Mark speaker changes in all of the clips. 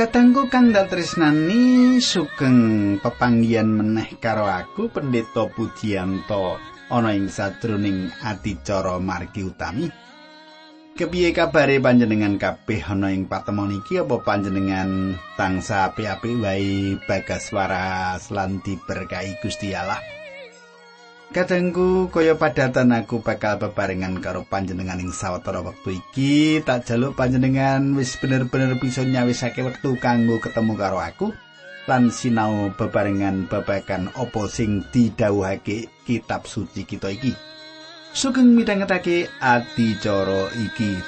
Speaker 1: Kadangku kang datresnani sugeng pepanggihan meneh karo aku Pendeta Pujiyanto ana ing sadroning adicara margi utami. Kepiye kabare panjenengan kabeh ana ing patemon iki apa panjenengan tangsa api-api wae bagas waras lan diberkahi Gusti Allah. Kadangku kaya padatan aku bakal bebarengan karo panjenengan ing sawetara wektu iki, tak jaluk panjenengan wis bener-bener bisa nyawisake wektu kanggo ketemu karo aku lan sinau bebarengan babagan apa sing didhawuhake kitab suci kita iki. Sugeng midhangetake adicara iki.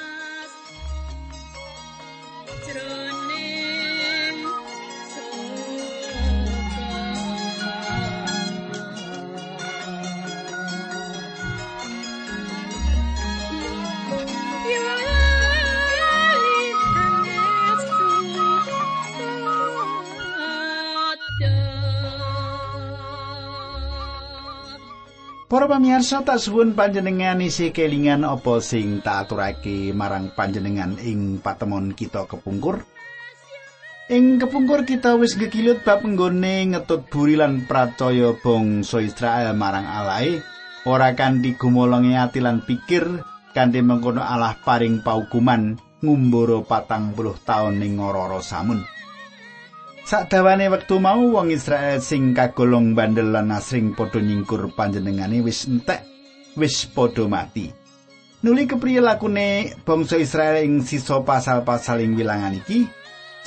Speaker 1: Para pamirsa tak suwun panjenengan isi kelingan apa sing tak aturake marang panjenengan ing patemon kita kepungkur. Ing kepungkur kita wis gegilut bab nggone ngetut buri lan pracaya bangsa Israel marang Alahe ora kanthi gumolonge ati lan pikir kanthi mengkono Allah paring paukuman ngumbara patang puluh taun ning ora samun. Sakdawane wektu mau wong Israel sing kagolong bandel lan asring padha nyingkur panjenengane wis entek, wis padha mati. Nuli kepriye lakune bangsa Israel ing sisa pasal-pasal ing wilangan iki?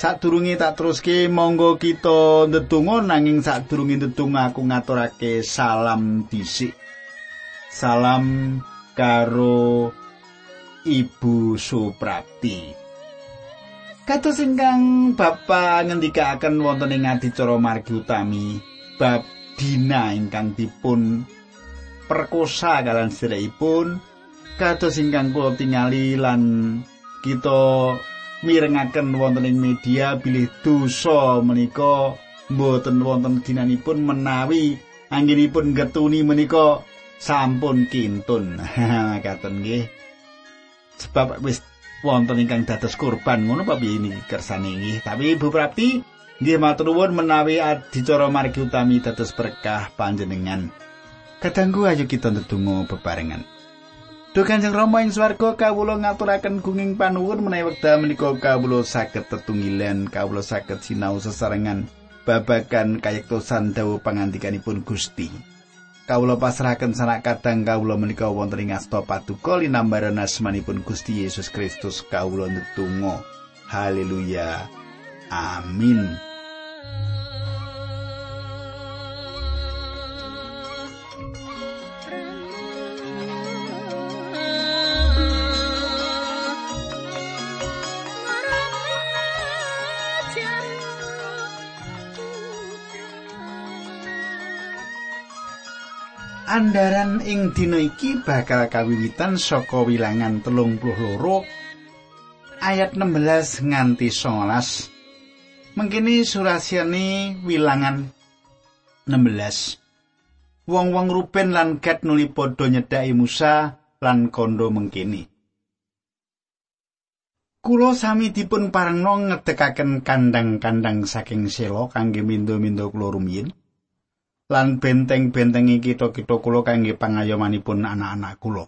Speaker 1: Sadurunge tak teruske monggo kita ndedonga nanging sadurunge ndedonga aku ngaturake salam dhisik. Salam karo Ibu Suprapti. Kados ingkang Bapak ngendikaaken wonten ing adicara margi utami bab dina ingkang dipun perkosa kalian sedherekipun kados ingkang kula tingali lan kita mirengaken wonten ing media bilih dosa menika. Mboten wonten dinanipun menawi anggenipun getuni menika. Sampun kintun. Katon nggih. Sebab wis wonten ingkang dados kurban ngono piye ini kersane iki tapi Ibu Prapti nggih matur nuwun menawi adicara margi utami dados berkah panjenengan. Kadangku ayo kita ndedonga bebarengan. Duh Kanjeng Rama ing swarga kawula ngaturaken gunging panuwun menawi wekdal menika kawula saged tetunggilan kawula saged sinau sesarengan babagan kayektosan dawuh pangandikanipun Gusti. Kawula pasrahaken sanak kadang kawula menika wonten ing asta paduka linambaran asmanipun Gusti Yesus Kristus kawula ndedonga. Haleluya. Amin Andaran ing dina iki bakal kawiwitan saka wilangan telung puluh loro ayat 16 nganti 19. Mengkini surasiane wilangan 16. Wong-wong Ruben lan Gad nuli padha nyedhaki Musa lan kondo mengkini. Kulo sami dipun parengno ngedekaken kandang-kandang saking selo kangge mindo-mindo rumiyin. Lan benteng-bentengi kita-kita kula kangge pangayomanipun anak-anak kula.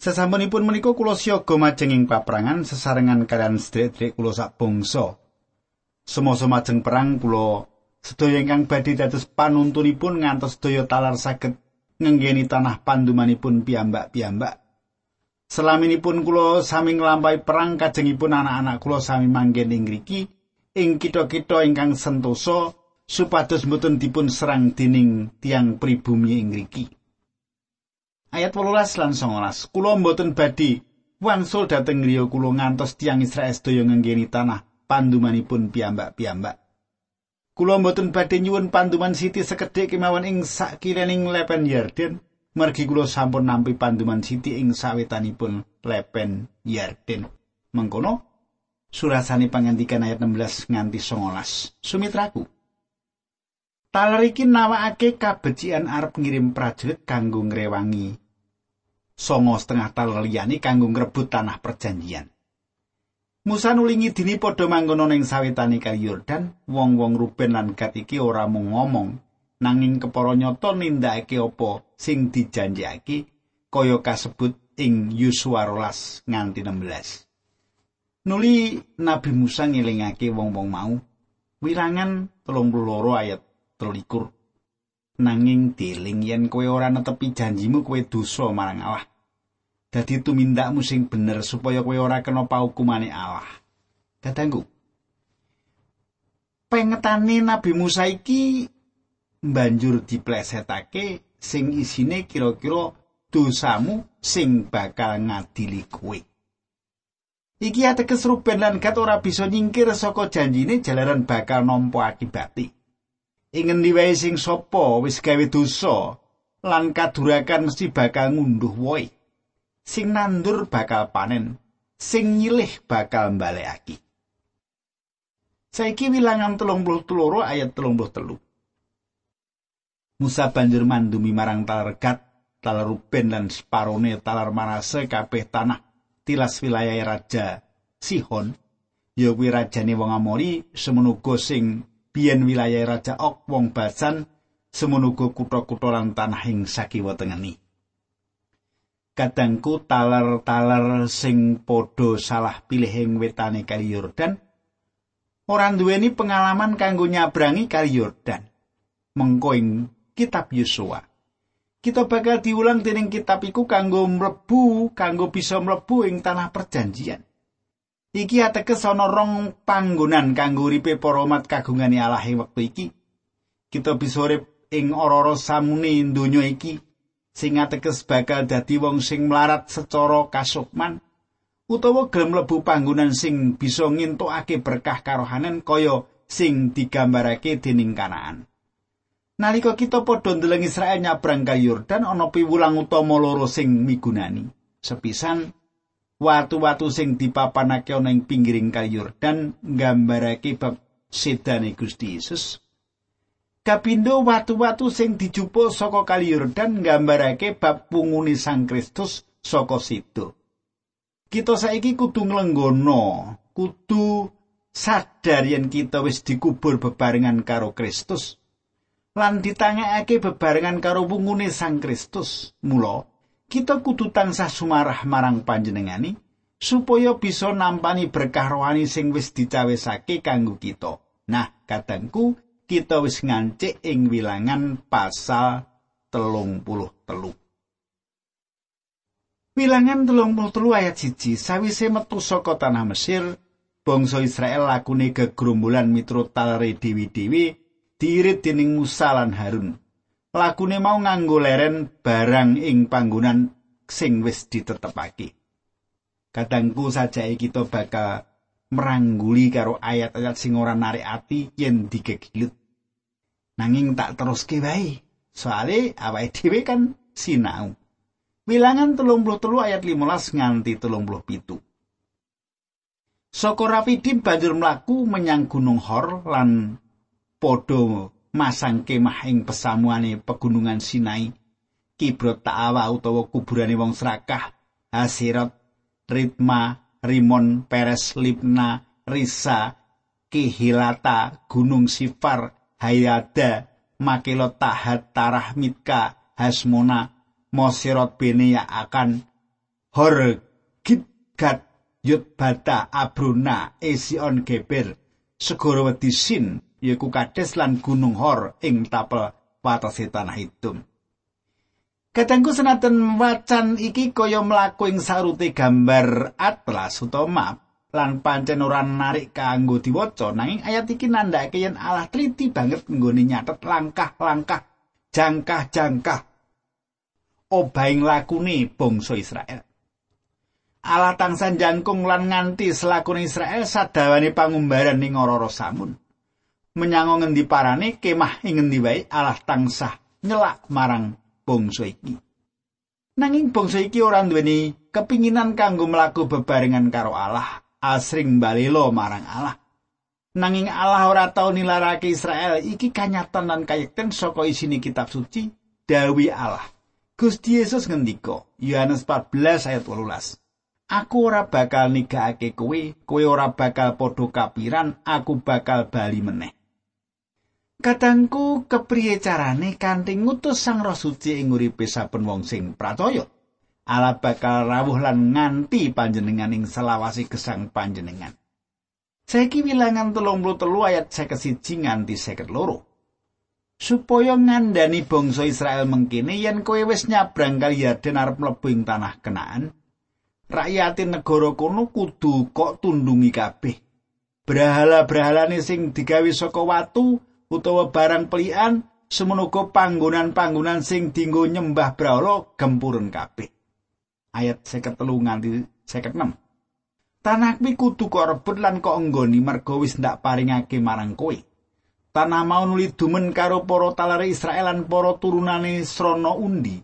Speaker 1: Sesampunipun menika kula siaga majeng ing paprangan sesarengan kalian sedherek kula sak bangsa. Semasa majeng perang kula sedaya ingkang badhe dados panuntunipun ngantos sedaya talar saged ngenggeni tanah pandumanipun piyambak-piyambak. Selaminipun kula sami nglampahi perang kajengipun anak-anak kula sami manggen ing ing kita-kita ingkang sentosa supados mboten dipun serang dening tiang pribumi ing ngriki. Ayat 18 lan 19. Kula mboten badhe wangsul dhateng griya kula ngantos tiang Israel sedaya ngenggeni tanah pandumanipun piyambak-piyambak. Kula mboten badhe nyuwun panduman Siti sekedhik kemawon ing sakirening lepen Yarden. Mergi kula sampun nampi panduman Siti ing sawetanipun lepen Yarden. Mengkono surasane pangandikan ayat 16 nganti 19. Sumitraku. Taler iki nawakake kabecikan arep ngirim prajurit kanggo ngrewangi. Songo setengah taler liyane kanggo ngrebut tanah perjanjian. Musa nulingi dini padha mangkono ning sawetane kali Yordan, wong-wong Ruben lan Gad iki ora mung ngomong, nanging kepara nyata nindakake apa sing dijanjekake kaya kasebut ing Yosua rolas nganti 16. Nuli Nabi Musa ngelingake wong-wong mau, wilangan 32 ayat 23. Nanging deling yen kowe ora netepi janjimu kowe dosa marang Allah. dadi tumindakmu sing bener supaya kowe ora kena paukumane Allah. Kadangku. Pengetane Nabi Musa iki banjur diplesetake sing isine kira-kira dosamu sing bakal ngadili kowe. Iki ateges Ruben lan Gad ora bisa nyingkir saka janjine jalaran bakal nampa akibati. Ingen diwae sing sapa wis gawe dosa lan kadurakan mesti bakal ngunduh woe. sing nandur bakal panen, sing nyilih bakal mbalekake. Saiki wilangan telung puluh teloro ayat telung puluh telu. Musa banjur mandumi marang talar Gad, talar Ruben dan separone talar Manase kabeh tanah tilas wilayah raja Sihon, ya kuwi rajane wong Amori, semenuga sing biyen wilayah raja Ok wong Basan, semenuga kutha-kutha lan tanah ing sakiwa tengeni. kadangku taler-taler sing padha salah pilih ing wetane kali Yordan ora duweni pengalaman kanggo nyabrangi kali Yordan. Mengko ing kitab Yosua. Kita bakal diulang dening kitab iku kanggo mlebu kanggo bisa mlebu ing tanah perjanjian iki ateges ana rong panggonan kanggo uripe para umat kagungane Allah ing wektu iki kita bisa urip ing ora-ora samune donya iki sing ateges bakal dadi wong sing mlarat secara kasukman utawa gelem mlebu panggonan sing bisa ngintokake berkah karohanen kaya sing digambarake dening Kanaan. Nalika kita padha ndeleng Israel nyabrang kali Yordan ana piwulang utama loro sing migunani. Sepisan watu-watu sing dipapanake ana ing pinggiring kali Yordan nggambarake bab sedane Gusti Yesus Kapindo watu-watu sing dijupuk saka kali Yordan nggambarake bab punguni Sang Kristus saka situ. Kita saiki kudu nglenggono, kudu sadar yen kita wis dikubur bebarengan karo Kristus lan ditangekake bebarengan karo punguni Sang Kristus. Mula kita kudu tansah sumarah marang panjenengani supaya bisa nampani berkah rohani sing wis dicawesake kanggo kita. Nah, kadangku kita wis ngancik ing wilangan pasal telung puluh telu. Wilangan telung puluh telu ayat siji sawise metu saka tanah Mesir, bangsa Israel lakune gegrombolan miturut talare dewi-dewi diirit dening Musa lan Harun. Lakune mau nganggo leren barang ing panggonan sing wis ditetepake. Kadangku saja kita bakal merangguli karo ayat-ayat sing ora narik ati yen digegilut. nanging tak teruske wae soale awake dhewe kan sinau Wilangan telung puluh telu ayat 15 nganti telung puluh pitu. Soko Rafidim banjur mlaku menyang Gunung Hor lan podo masang kemah ing pesamuane pegunungan Sinai. Kibrot Ta'awa utawa kuburane wong serakah, Hasirat, Ritma, Rimon, Peres, Libna, Risa, Kihilata, Gunung Sifar, Hayada, Makilot Tahat, Tarah Mitka, Hasmona, Mosirot Benia akan Hor Gitgat, Yudbata, Abruna, Esion Geber, Segoro Wedisin, Yeku Kades lan Gunung Hor ing tapel watasi tanah hitung. Kadangku senajan wacan iki kaya mlaku ing sarute gambar atlas utawa map lan pancen ora narik kanggo diwaca nanging ayat iki nandhake yen Allah teliti banget nggone nyatet langkah-langkah jangkah-jangkah obaing lakune bangsa Israel. Allah tansah jangkung lan nganti selakune Israel sadawane pangumbaran ning ora samun. Menyango ngendi parane kemah ing ngendi wae Allah tansah nyelak marang bangsa iki. Nanging bangsa iki ora duweni kepinginan kanggo mlaku bebarengan karo Allah asring balelo marang Allah. Nanging Allah ora tau nilarake Israel iki kanyatan lan kayekten saka isine kitab suci dawi Allah. Gusti Yesus ngendika Yohanes 14 ayat 18. Aku ora bakal nigakake kowe, kowe ora bakal padha kapiran, aku bakal bali meneh. Kadangku kepriye carane kanthi ngutus Sang Roh Suci ing uripe saben wong sing pracaya? Allah bakal rawuh lan nganti panjenengan ing selawasi gesang panjenengan. Saiki wilangan 33 ayat 51 nganti 52. Supaya ngandani bangsa Israel mengkene yen kowe wis nyabrang kali Yarden arep mlebu ing tanah Kenaan, rakyate negara kono kudu kok tundungi kabeh. Brahala-brahalane sing digawe saka watu utawa barang pelian semono panggonan-panggonan sing dinggo nyembah brahala gempurun kabeh. Ayat 53 nganti 56. Tanah kuwi kudu kok rebut lan kok enggoni mergo wis ndak paringake marang kowe. tanah mau nuli dumen karo para talare Israel lan para turunane srana undi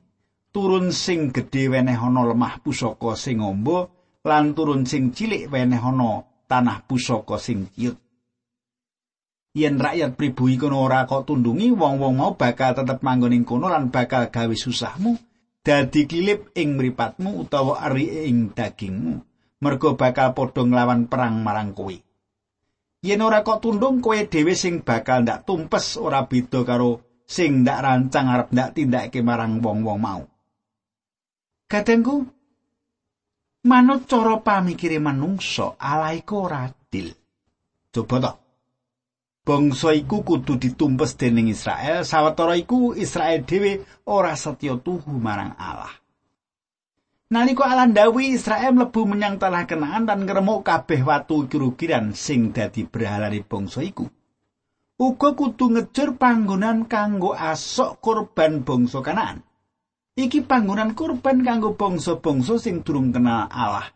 Speaker 1: turun sing gedhe weneh ana lemah pusaka sing amba lan turun sing cilik weneh ana tanah pusaka sing ciut yen rakyat pribumi kono ora kok tundungi wong-wong mau bakal tetep manggon ing kono lan bakal gawe susahmu dadi kilip ing mripatmu utawa ari ing dagingmu mergo bakal padha nglawan perang marang kowe yen ora kok tundung kowe dhewe sing bakal ndak tumpes ora beda karo sing ndak rancang arep ndak tindakake marang wong-wong mau. Katengku manut cara pamikire manungsa ala iku ora adil. Coba to. Bangsa iku kudu ditumpes dening Israel, sawetara iku Israel dhewe ora setya tuhu marang Allah. Nalika Allah ndawi Israel mlebu menyang tanah Kenaan dan ngremuk kabeh watu kirugiran sing dadi berhalane bangsa iku. Uga kudu ngejur panggonan kanggo asok korban bangsa Kanaan. Iki panggonan korban kanggo bangsa-bangsa sing durung kenal Allah.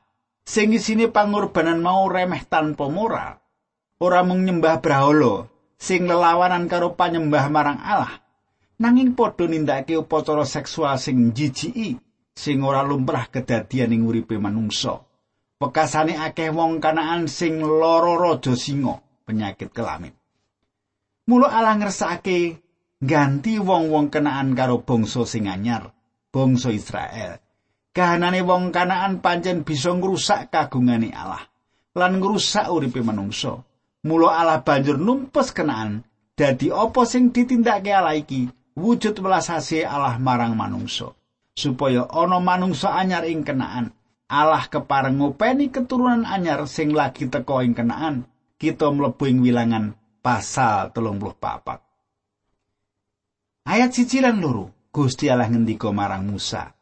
Speaker 1: Sing isine pangorbanan mau remeh tanpa moral. Ora mung nyembah brahala sing lelawanan karo panyembah marang Allah. Nanging padha nindakake upacara seksual sing jijiki sing ora lumrah kedadian ing uripe manungsa. Pekasane akeh wong kanaan sing lara raja singa, penyakit kelamin. Mula ala ngersake ganti wong-wong kenaan karo bangsa sing anyar, bangsa Israel. Kahanane wong kanaan pancen bisa ngrusak kagungane Allah lan ngrusak uripe manungsa. Mula Allah banjur numpes kenaan dadi apa sing ditindakake Allah iki wujud welas Allah marang manungsa. supaya ana manungsa anyar ing kenaan. Allah kepareng ngopeni keturunan anyar sing lagi teka ing kenaan. Kita mlebu ing wilangan pasal 34. Ayat siji lan loro, Gusti Allah ngendika marang Musa,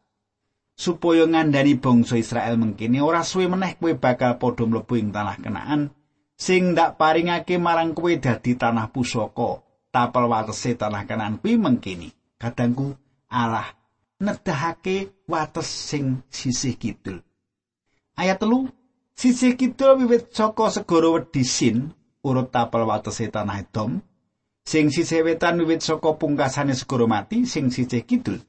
Speaker 1: supaya ngandani bangsa Israel mengkini ora suwe meneh kowe bakal padha mlebu ing tanah kenaan sing ndak paringake marang kowe dadi tanah pusaka tapel watese tanah kenaan kuwi mengkini kadangku Allah nedahake wates sing sisih kidul. Ayat telu sisih kidul wiwit saka segara Wedisin urut tapel watese tanah Edom sing sisih wetan wiwit saka pungkasane segara mati sing sisih kidul.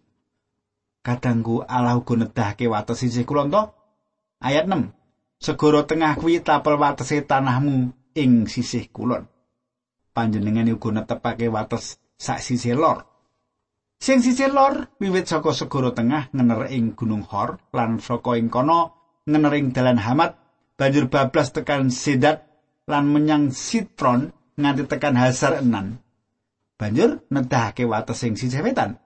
Speaker 1: Kadangku Allah uga nedahake wates sisih kulon to. Ayat 6 Segara tengah kuwi tapel watese tanahmu ing sisih kulon. Panjenengan uga netepake wates sak sisih lor. Sing sisih lor wiwit saka segara tengah ngener ing Gunung Hor lan saka ing kono ngener ing dalan Hamat banjur bablas tekan Sedat lan menyang Sitron nganti tekan Hasar Enan. Banjur nedahake wates sing sisih wetan.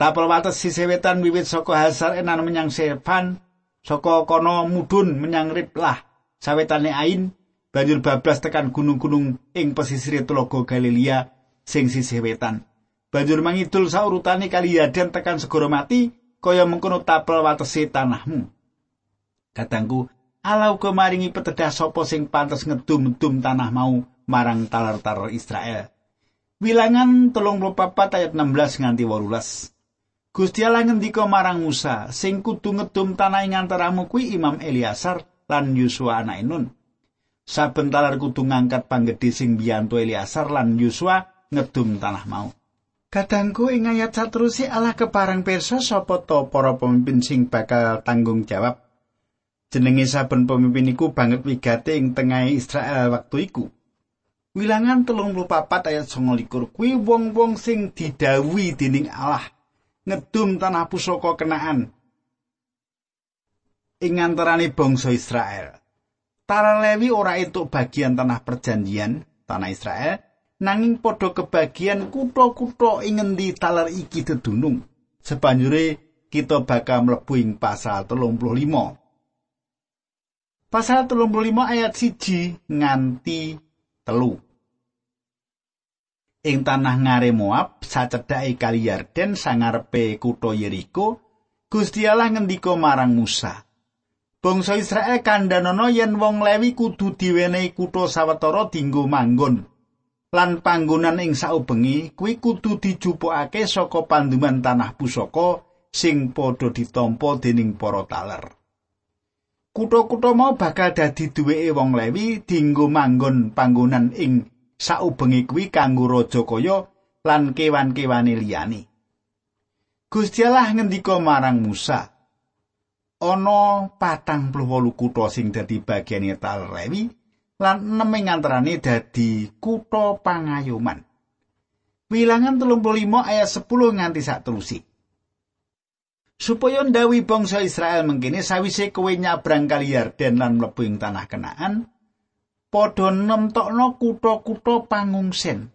Speaker 1: Tapel wates sisih wetan wiwit saka Hasar Enan menyang Sevan saka kono mudhun menyang Riblah sawetane Ain banjur bablas tekan gunung-gunung ing pesisir Telaga Galilea sing sisih wetan. banjur mangidul saurutane kali Yaden tekan segara mati kaya mengkono tapel watesi tanahmu. Kadangku, Allah uga maringi petedah sapa sing pantes ngedum-dum tanah mau marang talar-talar Israel. Wilangan 34 ayat 16 nganti 18. Gusti Allah ngendika marang Musa, sing kudu ngedum tanah ing antaramu kuwi Imam Eliasar lan Yusua anak Nun. Saben talar kudu ngangkat panggedhe sing biyantu Eliasar lan Yusua ngedum tanah mau. Kadangku ing ayat satrusi Allah keparang pirsa sapa to para pemimpin sing bakal tanggung jawab. Jenenge saben pemimpin iku banget wigate ing tengah Israel waktu iku. Wilangan telung papat ayat songolikur kuwi wong-wong sing didawi dening Allah ngedum tanah pusaka kenaan. ing antarané bangsa Israel. Talar Lewi ora entuk bagian tanah perjanjian, tanah Israel, nanging padha kebagian kutha-kutha ing ngendi taler iki dedunung. Sebanjure kita bakal mlebu ing pasal 35. Pasal 35 ayat 1 nganti telu. Ing tanah ngare Moab, sacedhake kali Yarden sangarepe kutha Yeriko, Gusti Allah ngendika marang Musa, Bangsa Israel kandhanono yen wong Lewi kudu diwenehi kutha sawetara dinggo manggon. Lan panggonan ing saubengi kuwi kudu dijupukake saka panduman tanah pusaka sing padha ditampa dening para taler. Kutha-kutha mau bakal dadi duweke wong Lewi dinggo manggon panggonan ing saubengi kuwi kanggo raja kaya lan kewan-kewane liyane. Gusti Allah ngendika marang Musa, ana patang puluh wolu kutha sing dadi bagian Tal Lewi lan enem ing antarane dadi kutha pangayoman. Wilangan 35 ayat 10 nganti sak telusi. Supaya ndawi bangsa Israel mengkene sawise kowe nyabrang kali Yarden lan mlebu ing tanah Kenaan, padha nemtokno kutha-kutha pangungsen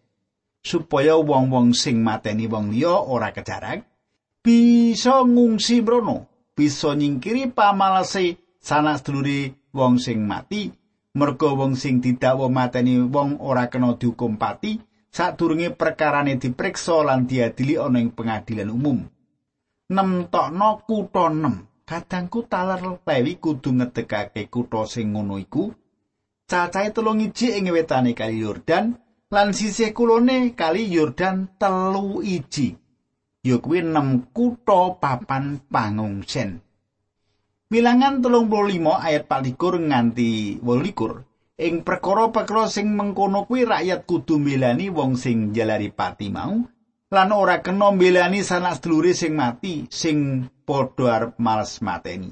Speaker 1: supaya wong-wong sing mateni wong liya ora kejarak bisa ngungsi mrono bisa nyingkiri pamalase sanak sedulure wong sing mati. Merga wong sing didakwa mateni wong ora kena dihukum pati sadurunge perkarane dipriksa lan diadili ana ing pengadilan umum. Nemtokno kutha nem kadangku taler lewi kudu ngedekake kutha sing ngono iku cacahe telung iji ing wetane kali Yordan lan sisih kulone kali Yordan telu iji ya kuwi 6 kutha papan pangungsen. Wilangan 35 ayat 24 nganti 28 ing perkara-perkara sing mengkono kuwi rakyat kudu mbelani wong sing jalari pati mau lan ora kena mbelani sanak sedulure sing mati sing padha arep males mateni.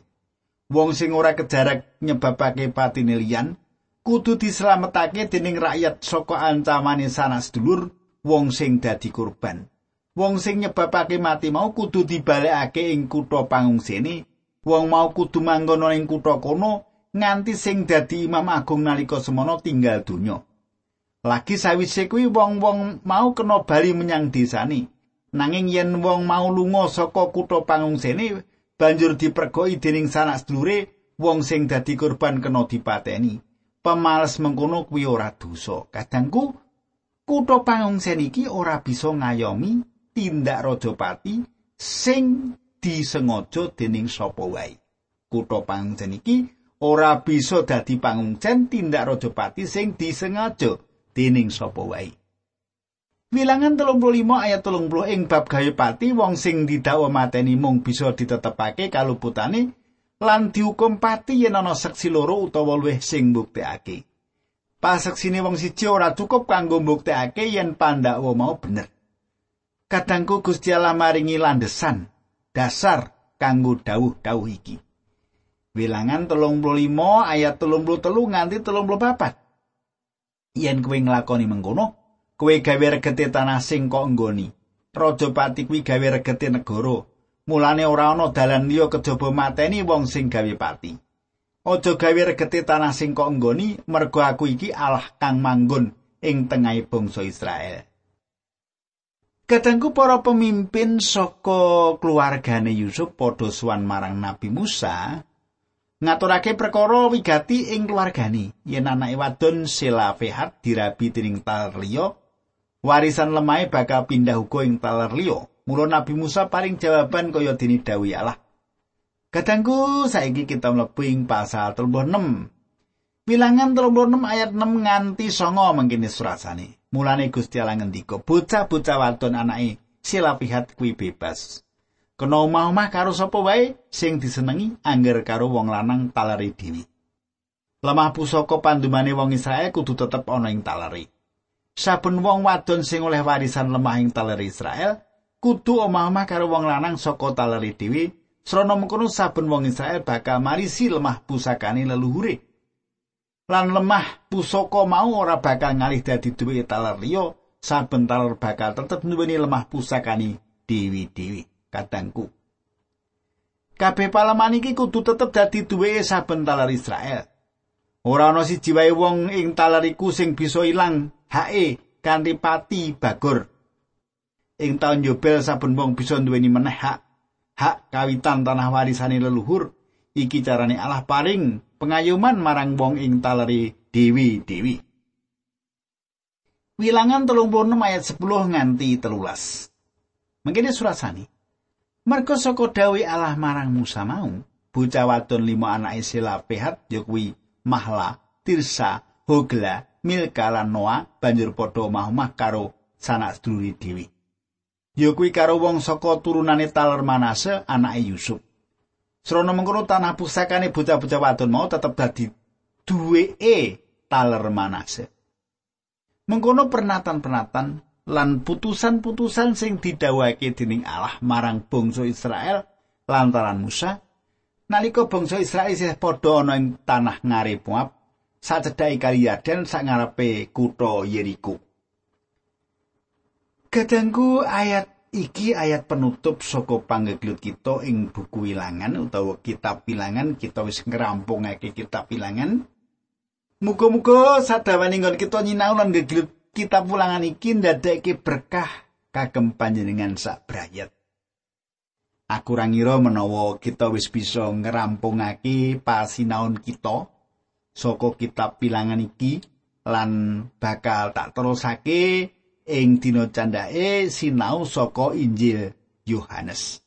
Speaker 1: Wong sing ora kejarak nyebabake patine liyan kudu dislametake dening rakyat saka ancamane sanak sedulur wong sing dadi kurban. wong sing nyebabake mati mau kudu dibalekake ing kutha pangungsene wong mau kudu manggon ing kutha kono nganti sing dadi imam agung nalika semono tinggal donya. Lagi sawise kuwi wong-wong mau kena bali menyang desane. Nanging yen wong mau lunga saka kutha pangungsene banjur dipergoki dening sanak sedulure wong sing dadi korban kena dipateni pemales mengkono kuwi ora dosa kadangku kutha pangungsen iki ora bisa ngayomi tindak Rajapati sing disengaja dening sapa wae. Kutha pangungsen iki ora bisa dadi pangungsen tindak Rajapati sing disengaja dening sapa wae. Wilangan 35 ayat 30 ing bab gawe pati wong sing didakwa mateni mung bisa ditetepake kaluputane lan dihukum pati yen ana seksi loro utawa luwih sing mbuktekake. Paseksine wong siji ora cukup kanggo mbuktekake yen pandakwa mau bener. kadangku Gusti Allah maringi landesan dasar kanggo dawuh-dawuh iki. Wilangan 35 ayat 33 nganti 34. Yen kowe nglakoni mengkono, kowe gawe regete tanah sing kok enggoni. Raja Pati kuwi gawe regete negara. Mulane ora ana dalan liya kejaba mateni wong sing gawe pati. Aja gawe regete tanah sing kok enggoni, mergo aku iki Allah kang manggon ing tengahing bangsa Israel. Kadangku para pemimpin saka keluargane Yusuf padha suwan marang Nabi Musa ngaturake perkara wigati ing keluargane yen anake wadon Selafehat dirabi dening taler liya warisan lemahe bakal pindah uga ing taler liya mula Nabi Musa paring jawaban kaya dene dawuh Allah Kadangku saiki kita mlebu ing pasal 36 Bilangan 36 ayat 6 nganti 9 mangkene surasane. Mulane Gusti Allah ngendika, bocah-bocah wadon anake sila pihat kuwi bebas. Kena omah-omah karo sapa wae sing disenengi angger karo wong lanang talari dhewe. Lemah pusaka pandumane wong Israel kudu tetep ana ing talari. Saben wong wadon sing oleh warisan lemah ing talari Israel kudu omah-omah karo wong lanang saka talari dhewe. Srana mengkono saben wong Israel bakal marisi lemah pusakane leluhure. lan lemah pusaka mau ora bakal ngalih dadi duwe taler liya saben taler bakal tetep nduweni lemah pusakani dewi-dewi katangku Kabeh palaman iki kudu tetep dadi duwe saben taler Israel. Ora ana siji wae wong ing taler iku sing bisa ilang hae kanthi pati bagor. Ing taun Yobel saben wong bisa duweni meneh hak hak kawitan tanah warisane leluhur. Iki carane Allah paring pengayuman marang wong ing taleri dewi-dewi. Wilangan telung puluh ayat 10 nganti telulas. Mengkini surat sani. Mergo saka dawe Allah marang Musa mau, bocah wadon lima anak Isila pehat yakwi Mahla, Tirsa, Hogla, Milka lan Noah banjur padha omah-omah karo sanak seduluri dewi. Yakwi karo wong saka turunane Taler Manase anake Yusuf. Srana mengkono tanah pusakane bocah-bocah wadon mau tetep dadi duweke Taler Manase. Mengkono pernatan-pernatan lan putusan-putusan sing didhawuhake dening Allah marang bangsa Israel lantaran Musa nalika bangsa Israel isih padha ana ing tanah ngarep Moab sacedhake kali Yarden sak ngarepe kutha Yeriko. Kadangku ayat iki ayat penutup saka panggeglut kita ing buku wilangan utawa kitab wilangan kita wis ngrampungake kitab wilangan. Muga-muga sadawane nggon kita nyinau lan geglut kitab ulangan iki ndadekake berkah kagem panjenengan sak brayat. Aku ora ngira menawa kita wis bisa ngerampungake pasinaon kita saka kitab bilangan iki lan bakal tak terusake ing dina candhake sinau saka Injil Yohanes.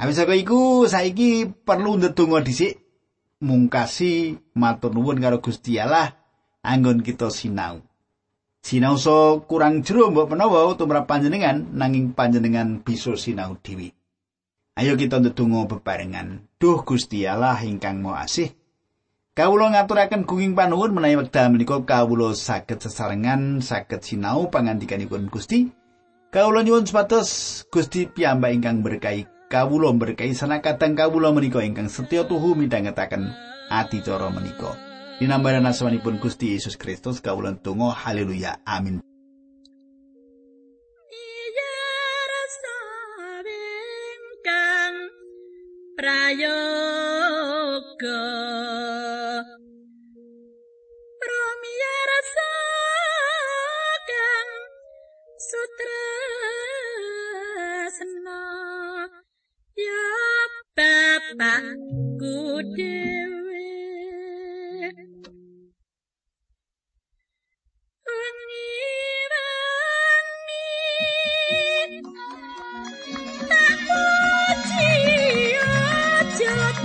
Speaker 1: Awis saka iku saiki perlu ndedonga dhisik mungkasi matur nuwun karo Gusti Allah anggon kita sinau. Sinau so kurang jero mbok menawa tumrap panjenengan nanging panjenengan bisa sinau dhewe. Ayo kita ndedonga bebarengan. Duh Gusti Allah ingkang Maha Asih. Kawula ngaturaken gunging panuwun menawi wekdal menika kawula saged sesarengan saged sinau pangandikanipun Gusti. Kawula nyuwun supados Gusti piyambak ingkang berkahi kawula berkahi sanakatang kawula menika ingkang setya tuhu midhangetaken adicara menika. Dinambaran asmanipun Gusti Yesus Kristus kawulan tunggu haleluya amin prayoga sutresna ya bapakku dhewe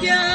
Speaker 1: Yeah.